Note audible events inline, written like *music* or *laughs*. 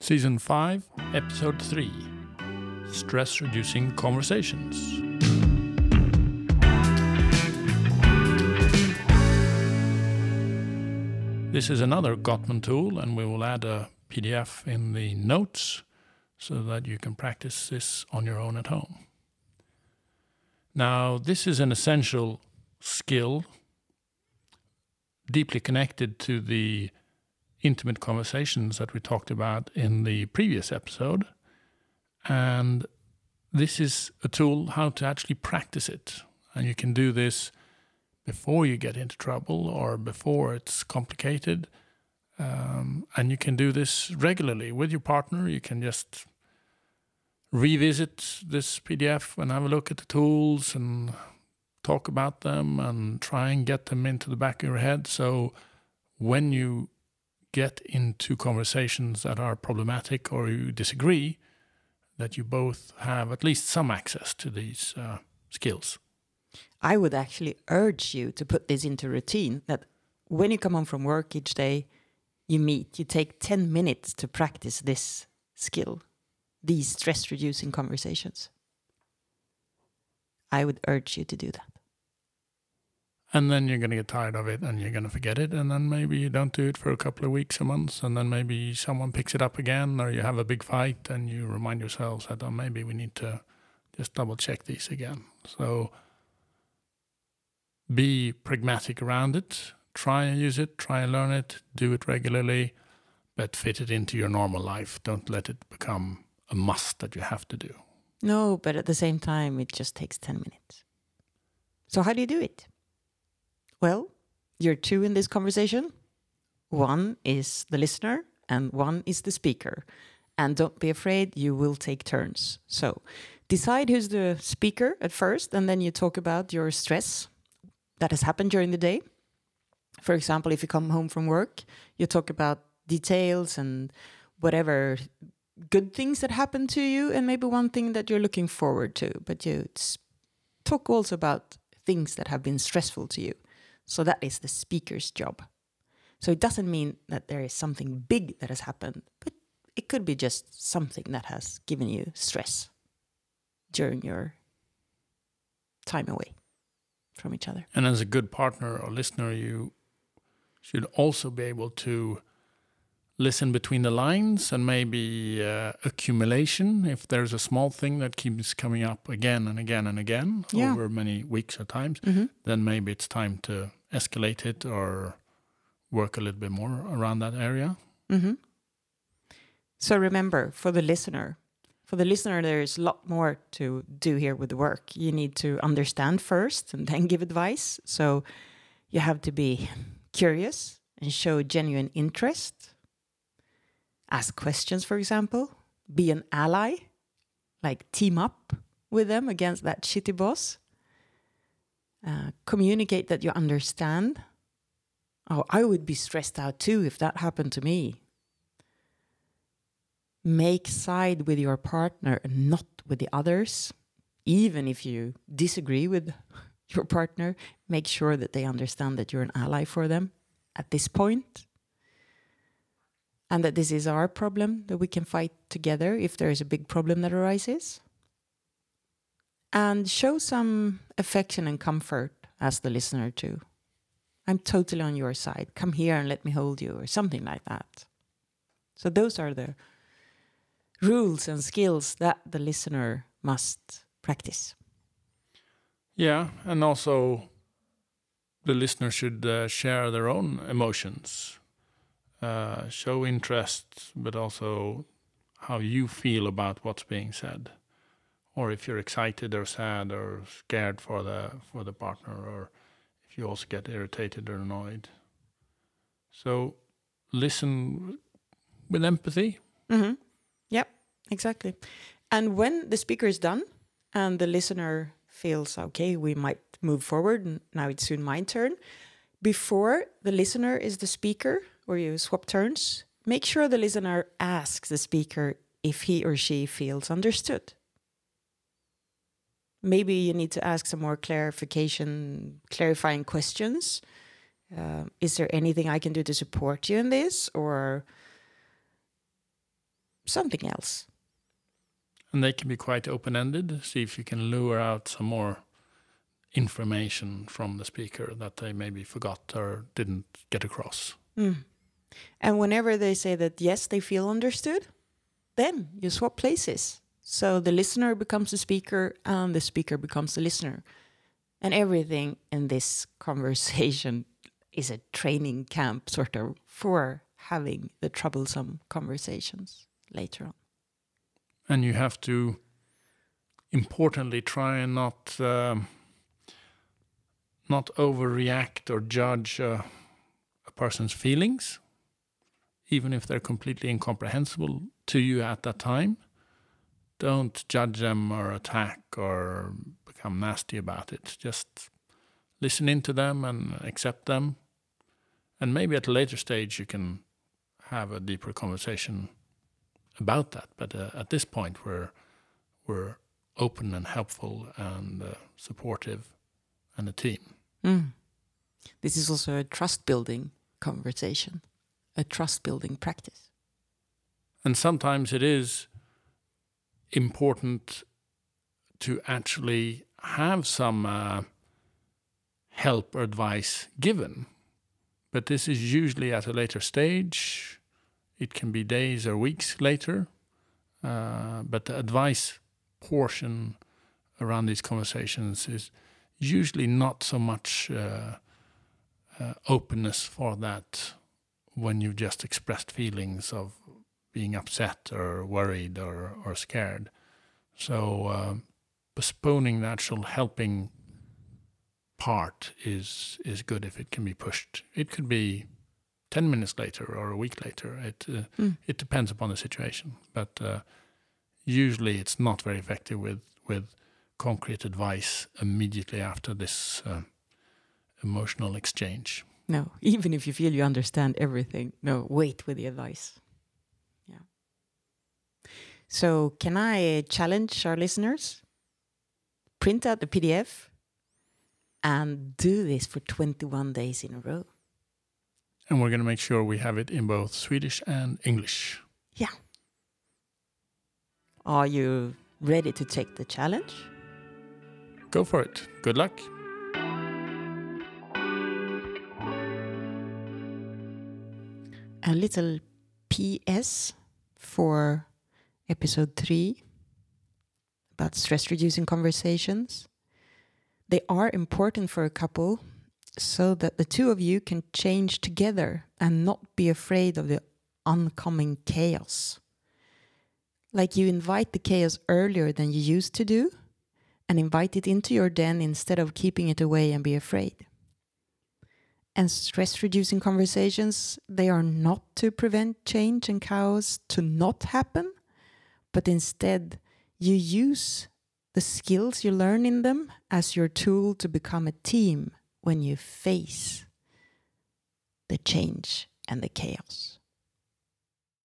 Season 5, Episode 3 Stress Reducing Conversations. This is another Gottman tool, and we will add a PDF in the notes so that you can practice this on your own at home. Now, this is an essential skill deeply connected to the intimate conversations that we talked about in the previous episode. And this is a tool how to actually practice it. And you can do this before you get into trouble or before it's complicated. Um, and you can do this regularly with your partner. You can just revisit this PDF and have a look at the tools and talk about them and try and get them into the back of your head. So when you get into conversations that are problematic or you disagree, that you both have at least some access to these uh, skills. I would actually urge you to put this into routine that when you come home from work each day, you meet, you take 10 minutes to practice this skill, these stress reducing conversations. I would urge you to do that and then you're going to get tired of it and you're going to forget it. And then maybe you don't do it for a couple of weeks or months. And then maybe someone picks it up again or you have a big fight and you remind yourselves that oh, maybe we need to just double check these again. So be pragmatic around it. Try and use it. Try and learn it. Do it regularly but fit it into your normal life. Don't let it become a must that you have to do. No but at the same time it just takes 10 minutes. So how do you do it well, you're two in this conversation. One is the listener and one is the speaker. And don't be afraid, you will take turns. So decide who's the speaker at first, and then you talk about your stress that has happened during the day. For example, if you come home from work, you talk about details and whatever good things that happened to you, and maybe one thing that you're looking forward to. But you talk also about things that have been stressful to you. So that is the speaker's job. So it doesn't mean that there is something big that has happened, but it could be just something that has given you stress during your time away from each other. And as a good partner or listener, you should also be able to listen between the lines and maybe uh, accumulation if there's a small thing that keeps coming up again and again and again yeah. over many weeks or times mm-hmm. then maybe it's time to escalate it or work a little bit more around that area mm-hmm. so remember for the listener for the listener there's a lot more to do here with the work you need to understand first and then give advice so you have to be curious and show genuine interest ask questions, for example, be an ally, like team up with them against that shitty boss. Uh, communicate that you understand. Oh, I would be stressed out too if that happened to me. Make side with your partner and not with the others. Even if you disagree with *laughs* your partner, make sure that they understand that you're an ally for them at this point and that this is our problem, that we can fight together if there is a big problem that arises. And show some affection and comfort as the listener, too. I'm totally on your side. Come here and let me hold you, or something like that. So, those are the rules and skills that the listener must practice. Yeah, and also the listener should uh, share their own emotions uh, show interest, but also how you feel about what's being said, or if you're excited or sad or scared for the for the partner, or if you also get irritated or annoyed. So listen with empathy. Mm-hmm. Yep, exactly. And when the speaker is done and the listener feels okay, we might move forward. Now it's soon my turn. Before the listener is the speaker, where you swap turns, make sure the listener asks the speaker if he or she feels understood. Maybe you need to ask some more clarification, clarifying questions. Uh, is there anything I can do to support you in this? Or something else. And they can be quite open ended. See if you can lure out some more information from the speaker that they maybe forgot or didn't get across. Mm. And whenever they say that, yes, they feel understood, then you swap places. So the listener becomes the speaker and the speaker becomes the listener. And everything in this conversation *laughs* is a training camp, sort of, for having the troublesome conversations later on. And you have to, importantly, try and not um, not overreact or judge uh, a person's feelings, even if they're completely incomprehensible to you at that time. Don't judge them or attack or become nasty about it. Just listen into them and accept them. And maybe at a later stage you can have a deeper conversation about that. But uh, at this point, we're we're open and helpful and uh, supportive, and a team. Mm. This is also a trust building conversation, a trust building practice. And sometimes it is important to actually have some uh, help or advice given. But this is usually at a later stage. It can be days or weeks later. Uh, but the advice portion around these conversations is usually not so much uh, uh, openness for that when you've just expressed feelings of being upset or worried or, or scared. So uh, postponing the actual helping part is is good if it can be pushed. It could be ten minutes later or a week later. It uh, mm. it depends upon the situation, but uh, usually it's not very effective with with concrete advice immediately after this uh, emotional exchange. No, *laughs* even if you feel you understand everything, no, wait with the advice. Yeah. So, can I challenge our listeners? Print out the PDF and do this for 21 days in a row. And we're going to make sure we have it in both Swedish and English. Yeah. Are you ready to take the challenge? Go for it. Good luck. A little PS for episode 3 about stress reducing conversations. They are important for a couple so that the two of you can change together and not be afraid of the oncoming chaos. Like you invite the chaos earlier than you used to do and invite it into your den instead of keeping it away and be afraid. And stress reducing conversations, they are not to prevent change and chaos to not happen, but instead you use the skills you learn in them as your tool to become a team when you face the change and the chaos.